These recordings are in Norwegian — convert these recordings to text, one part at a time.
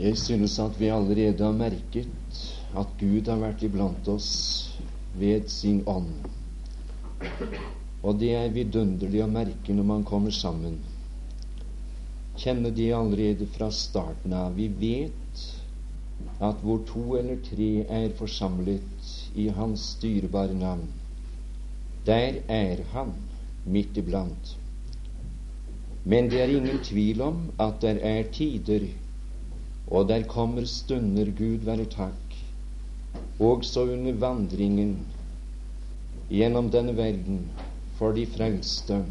Jeg synes at vi allerede har merket at Gud har vært iblant oss ved sin ånd. Og det er vidunderlig å merke når man kommer sammen. Kjenne det allerede fra starten av. Vi vet at hvor to eller tre er forsamlet i Hans dyrebare navn, der er Han midt iblant. Men det er ingen tvil om at det er tider og der kommer stunder, Gud være takk, også under vandringen gjennom denne verden for de frelste,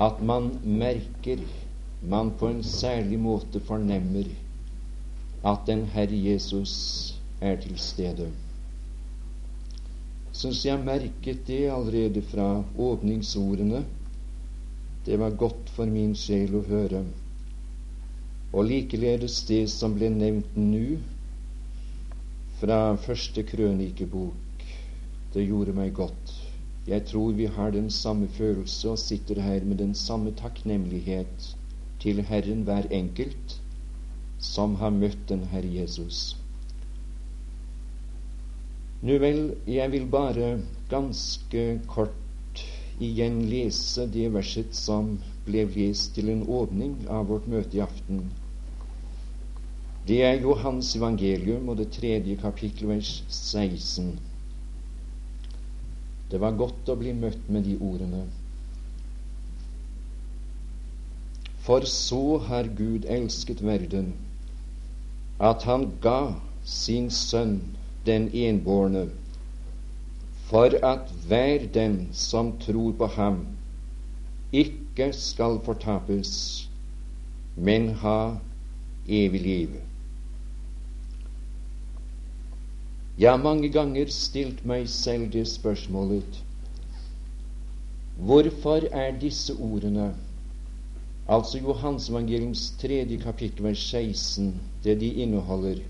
at man merker, man på en særlig måte fornemmer at den Herre Jesus er til stede. Syns jeg merket det allerede fra åpningsordene. Det var godt for min sjel å høre. Og likeledes det som ble nevnt nå fra første krønikebok. Det gjorde meg godt. Jeg tror vi har den samme følelse og sitter her med den samme takknemlighet til Herren hver enkelt som har møtt den Herre Jesus. Nå vel, jeg vil bare ganske kort igjen lese det verset som ble lest til en åpning av vårt møte i aften. Det er Johans evangelium og det tredje kapittel, vers 16. Det var godt å bli møtt med de ordene. For så har Gud elsket verden, at han ga sin sønn den enbårne, for at hver den som tror på ham, ikke skal fortapes, men ha evig liv. Jeg har mange ganger stilt meg selv det spørsmålet Hvorfor er disse ordene, altså Johansevangeliums tredje kapittel vers 16, det de inneholder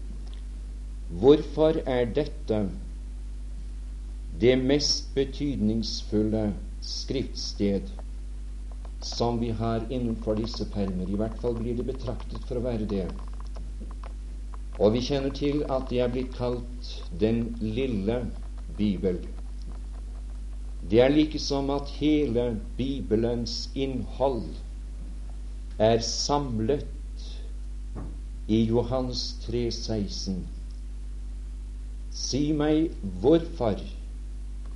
Hvorfor er dette det mest betydningsfulle skriftsted som vi har innenfor disse permer. I hvert fall blir det betraktet for å være det. Og vi kjenner til at det er blitt kalt Den lille Bibel. Det er like som at hele Bibelens innhold er samlet i Johans 3,16. Si meg hvorfor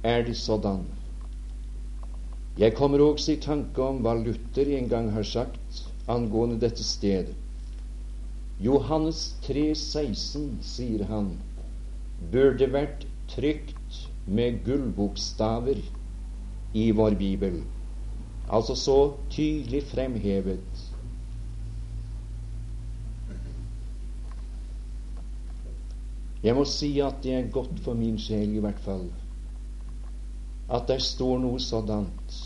er det sådan? Jeg kommer også i tanke om hva Luther en gang har sagt angående dette stedet. Johannes 3, 16, sier han, burde vært trykt med gullbokstaver i vår bibel. Altså så tydelig fremhevet. Jeg må si at det er godt for min sjel, i hvert fall, at det står noe sådant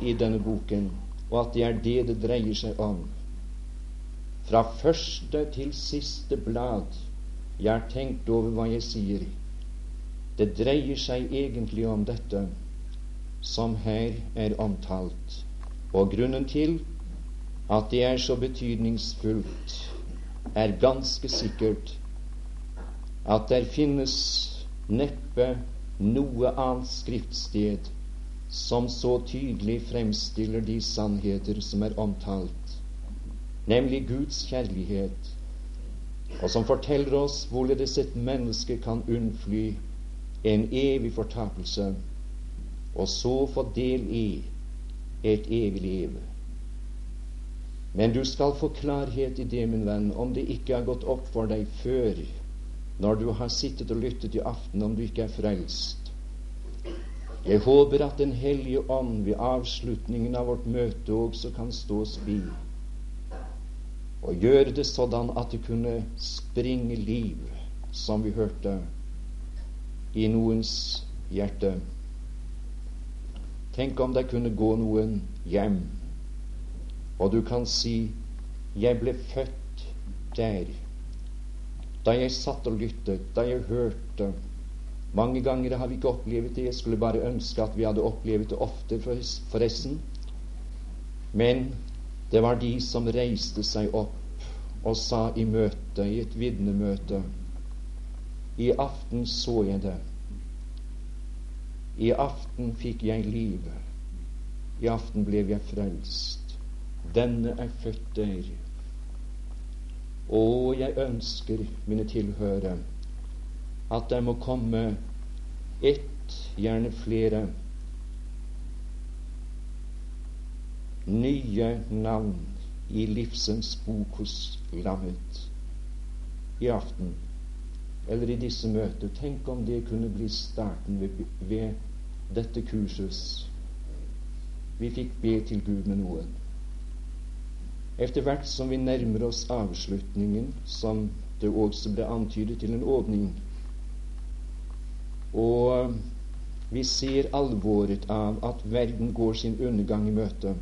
i denne boken, og at det er det det dreier seg om. Fra første til siste blad jeg har tenkt over hva jeg sier. Det dreier seg egentlig om dette som her er omtalt. Og grunnen til at det er så betydningsfullt, er ganske sikkert at der finnes neppe noe annet skriftsted som så tydelig fremstiller de sannheter som er omtalt, nemlig Guds kjærlighet, og som forteller oss hvorledes et menneske kan unnfly en evig fortapelse, og så få del i et evig liv. Men du skal få klarhet i det, min venn, om det ikke har gått opp for deg før når du har sittet og lyttet i aften, om du ikke er frelst. Jeg håper at Den hellige ånd ved avslutningen av vårt møte også kan stå oss bi og gjøre det sånn at det kunne springe liv, som vi hørte, i noens hjerte. Tenk om det kunne gå noen hjem, og du kan si 'Jeg ble født der' da jeg satt og lyttet, da jeg hørte. Mange ganger har vi ikke opplevd det. Jeg skulle bare ønske at vi hadde opplevd det ofte, forresten. Men det var de som reiste seg opp og sa i møte, i et vitnemøte I aften så jeg det. I aften fikk jeg livet. I aften ble jeg frelst. Denne er født der. Og jeg ønsker, mine tilhørere, at det må komme ett, gjerne flere, nye navn i livsens bok hos Lammet i aften eller i disse møter. Tenk om det kunne bli starten ved, ved dette kurset. Vi fikk be til Gud med noen. Etter hvert som vi nærmer oss avslutningen, som det også ble antydet til en åpning, og vi ser alvoret av at verden går sin undergang i møte,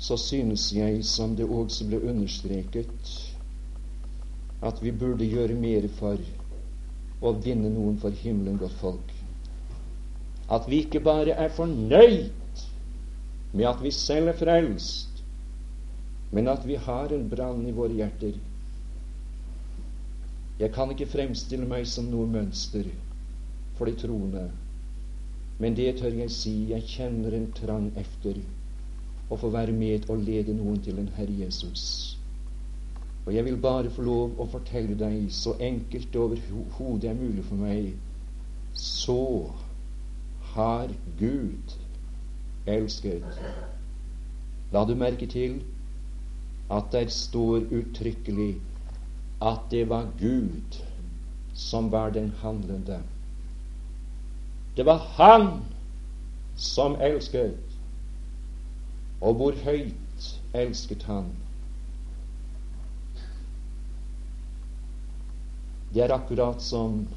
så synes jeg, som det også ble understreket, at vi burde gjøre mer for å vinne noen for himmelen, godt folk. At vi ikke bare er fornøyd med at vi selv er frelst, men at vi har en brann i våre hjerter. Jeg kan ikke fremstille meg som noe mønster for de troende, men det tør jeg si, jeg kjenner en trang efter å få være med og lede noen til en Herre Jesus. Og jeg vil bare få lov å fortelle deg, så enkelt overhodet er mulig for meg, så har Gud elsket. La du merke til at det står uttrykkelig at det var Gud som var den handlende. Det var Han som elsket. Og hvor høyt elsket han? Det er akkurat som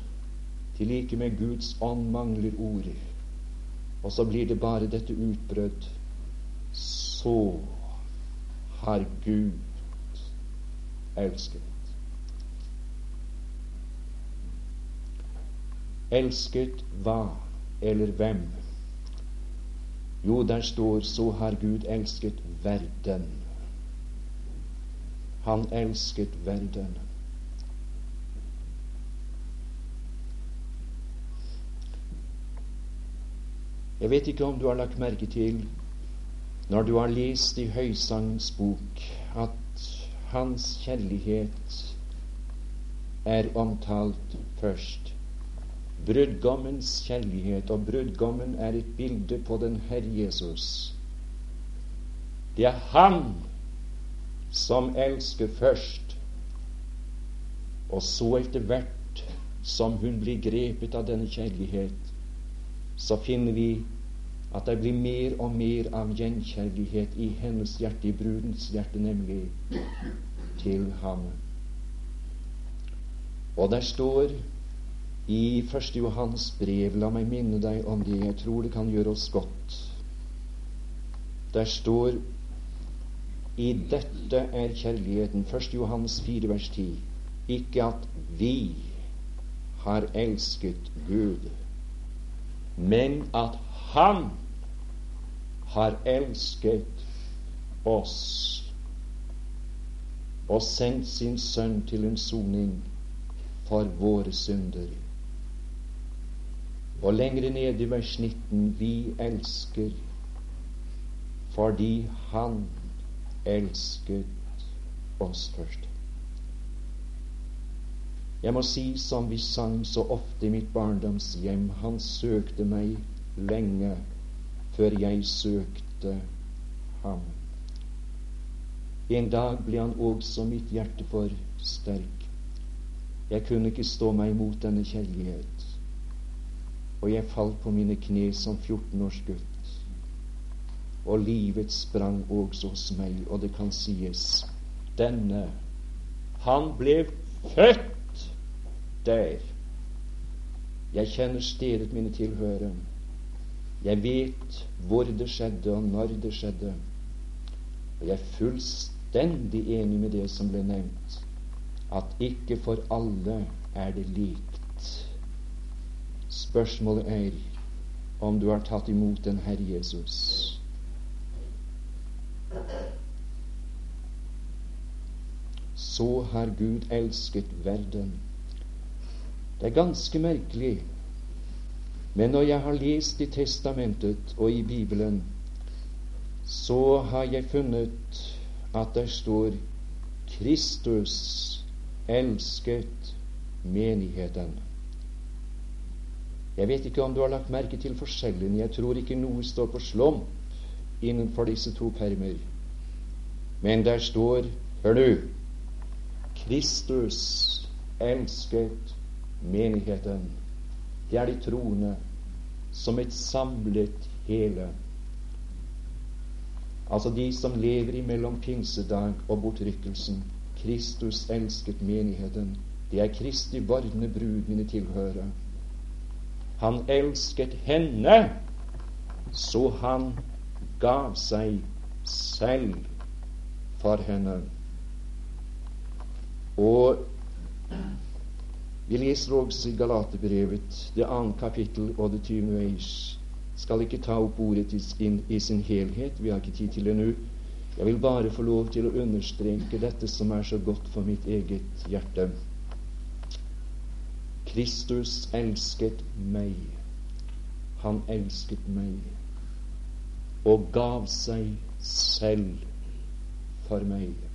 til like med Guds ånd mangler ord, og så blir det bare dette utbrudd. Så har Gud elsket. Elsket hva eller hvem? Jo, der står så har Gud elsket verden. Han elsket verden. Jeg vet ikke om du har lagt merke til, når du har lest i Høysangens bok, at hans kjærlighet er omtalt først brudgommens kjærlighet, og brudgommen er et bilde på den Herre Jesus. Det er Han som elsker først, og så etter hvert som hun blir grepet av denne kjærlighet, så finner vi at det blir mer og mer av gjenkjærlighet i hennes hjerte, i brudens hjerte, nemlig til ham. Og der står i Første Johans brev, la meg minne deg om det, jeg tror det kan gjøre oss godt. Der står i dette er kjærligheten, 1. Johans 4, vers 10, ikke at vi har elsket Gud, men at Han har elsket oss og sendt sin sønn til en soning for våre synder. Og lengre ned i vers 19 vi elsker fordi Han elsket oss først. Jeg må si som vi sang så ofte i mitt barndomshjem, han søkte meg lenge før jeg søkte ham. En dag ble han også mitt hjerte for sterk. Jeg kunne ikke stå meg imot denne kjærlighet. Og jeg falt på mine kne som 14 års gutt. Og livet sprang også hos meg, og det kan sies denne Han ble født der. Jeg kjenner stedet mine tilhører. Jeg vet hvor det skjedde, og når det skjedde. Og jeg er fullstendig enig med det som ble nevnt, at ikke for alle er det likt. Spørsmålet er om du har tatt imot den Herre Jesus. så har Gud elsket verden. Det er ganske merkelig, men når jeg har lest i Testamentet og i Bibelen, så har jeg funnet at der står Kristus elsket menigheten. Jeg vet ikke om du har lagt merke til forskjellen. Jeg tror ikke noe står på slump innenfor disse to permer. Men der står Hør nå Kristus elsket menigheten. Det er de troende som et samlet hele. Altså de som lever imellom pinsedag og bortrykkelsen. Kristus elsket menigheten. Det er Kristi vordende brud mine tilhører. Han elsket henne så han gav seg selv for henne. Og vi leser også i Galaterbrevet, det andre kapittel og det tyvende vers. Skal ikke ta opp ordet i sin helhet, vi har ikke tid til det nå. Jeg vil bare få lov til å understreke dette som er så godt for mitt eget hjerte. Kristus elsket meg. Han elsket meg og gav seg selv for meg.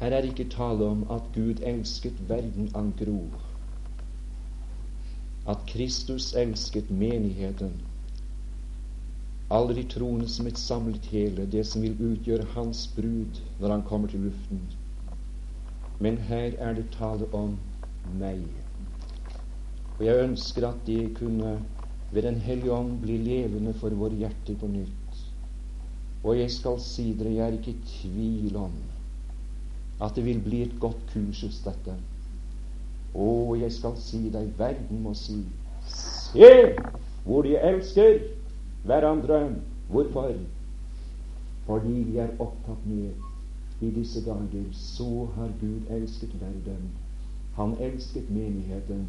Her er ikke tale om at Gud elsket verden an gro, at Kristus elsket menigheten, de troende som et samlet hele, det som vil utgjøre hans brud når han kommer til luften. Men her er det tale om meg. Og jeg ønsker at det kunne ved Den hellige ånd bli levende for våre hjerter på nytt. Og jeg skal si dere, jeg er ikke i tvil om at det vil bli et godt kursus, dette. Å, jeg skal si deg, verden må si Se hvor de elsker hverandre. Hvorfor? Fordi de er opptatt med i disse dager så har Gud elsket verden. Han elsket menigheten.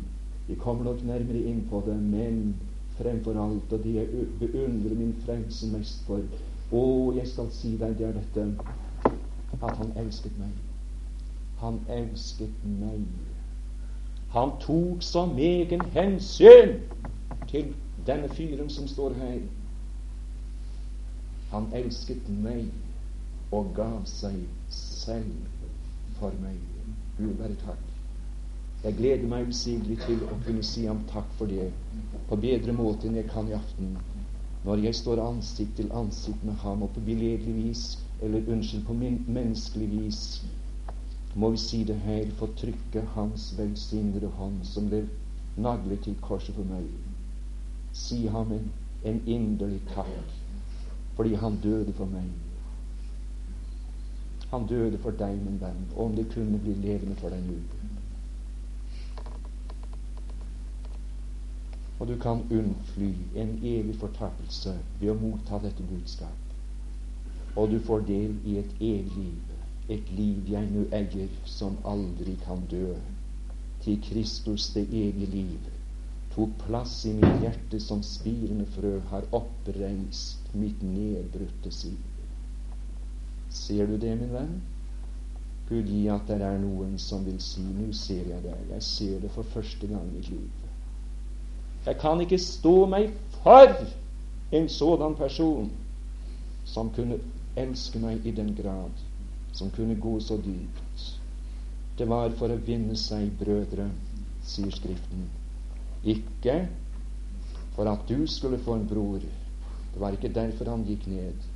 Vi kommer nok nærmere inn på det, men fremfor alt, og det jeg beundrer min frelse mest for Å, jeg skal si deg, det er dette at han elsket meg. Han elsket meg. Han tok så megen hensyn til denne fyren som står her. Han elsket meg og gav seg selv for meg. Gud være takk. Jeg gleder meg usigelig til å kunne si ham takk for det på bedre måte enn jeg kan i aften, når jeg står ansikt til ansikt med ham og på billedlig vis, eller unnskyld, på menneskelig vis må vi si det her, få trykke Hans velsignede hånd som ble naglet til korset for meg. Si ham en, en inderlig takk fordi han døde for meg. Han døde for deg, min venn, om det kunne bli levende for deg nå. Og du kan unnfly en evig fortapelse ved å motta dette budskap. Og du får del i et evig liv et liv jeg nå eier, som aldri kan dø. Til Kristus det evige liv tok plass i mitt hjerte som spirende frø har oppreist mitt nedbrutte siv. Ser du det, min venn? Gud gi at det er noen som vil si 'Nå ser jeg det. Jeg ser det for første gang i mitt liv'. Jeg kan ikke stå meg for en sådan person som kunne elske meg i den grad som kunne gå så dypt. Det var for å vinne seg brødre, sier Skriften. Ikke for at du skulle få en bror. Det var ikke derfor han gikk ned.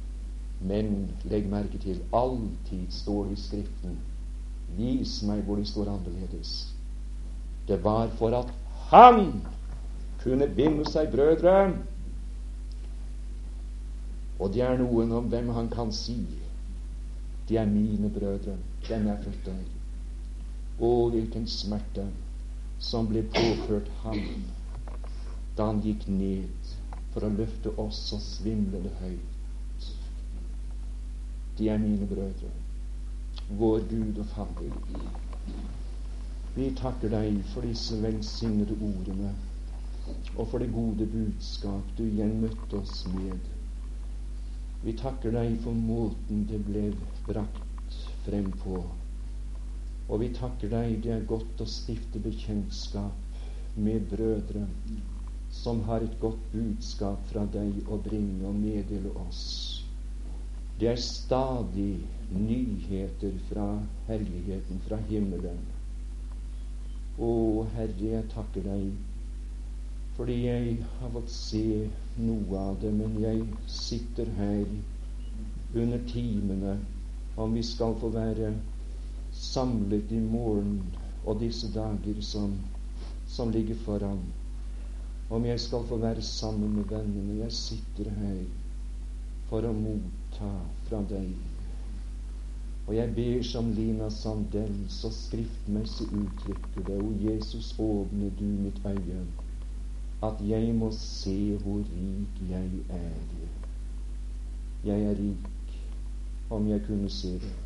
Men legg merke til alltid står det i Skriften Vis meg hvor det står annerledes. Det var for at han kunne binde seg brødre. Og det er noen om hvem han kan si de er mine brødre. Den jeg født der. Å, hvilken smerte som ble påført ham da han gikk ned for å løfte oss så svimlende høyt. De er mine brødre, vår Gud og Fader. Vi takker deg for disse velsignede ordene og for det gode budskap du igjen møtte oss med. Vi takker deg for måten det ble brakt frem på. Og vi takker deg, det er godt å stifte bekjentskap med brødre som har et godt budskap fra deg å bringe og meddele oss. Det er stadig nyheter fra herligheten, fra himmelen. Å, Herre, jeg takker deg fordi jeg har fått se noe av det, men jeg sitter her under timene om vi skal få være samlet i morgen og disse dager som, som ligger foran. Om jeg skal få være sammen med vennene. Jeg sitter her for å motta fra deg. Og jeg ber som Lina Sandell så skriftmessig uttrykker det, O Jesus, åpne du mitt øye at jeg må se hvor rik jeg er. Jeg er rik om jeg kunne se det.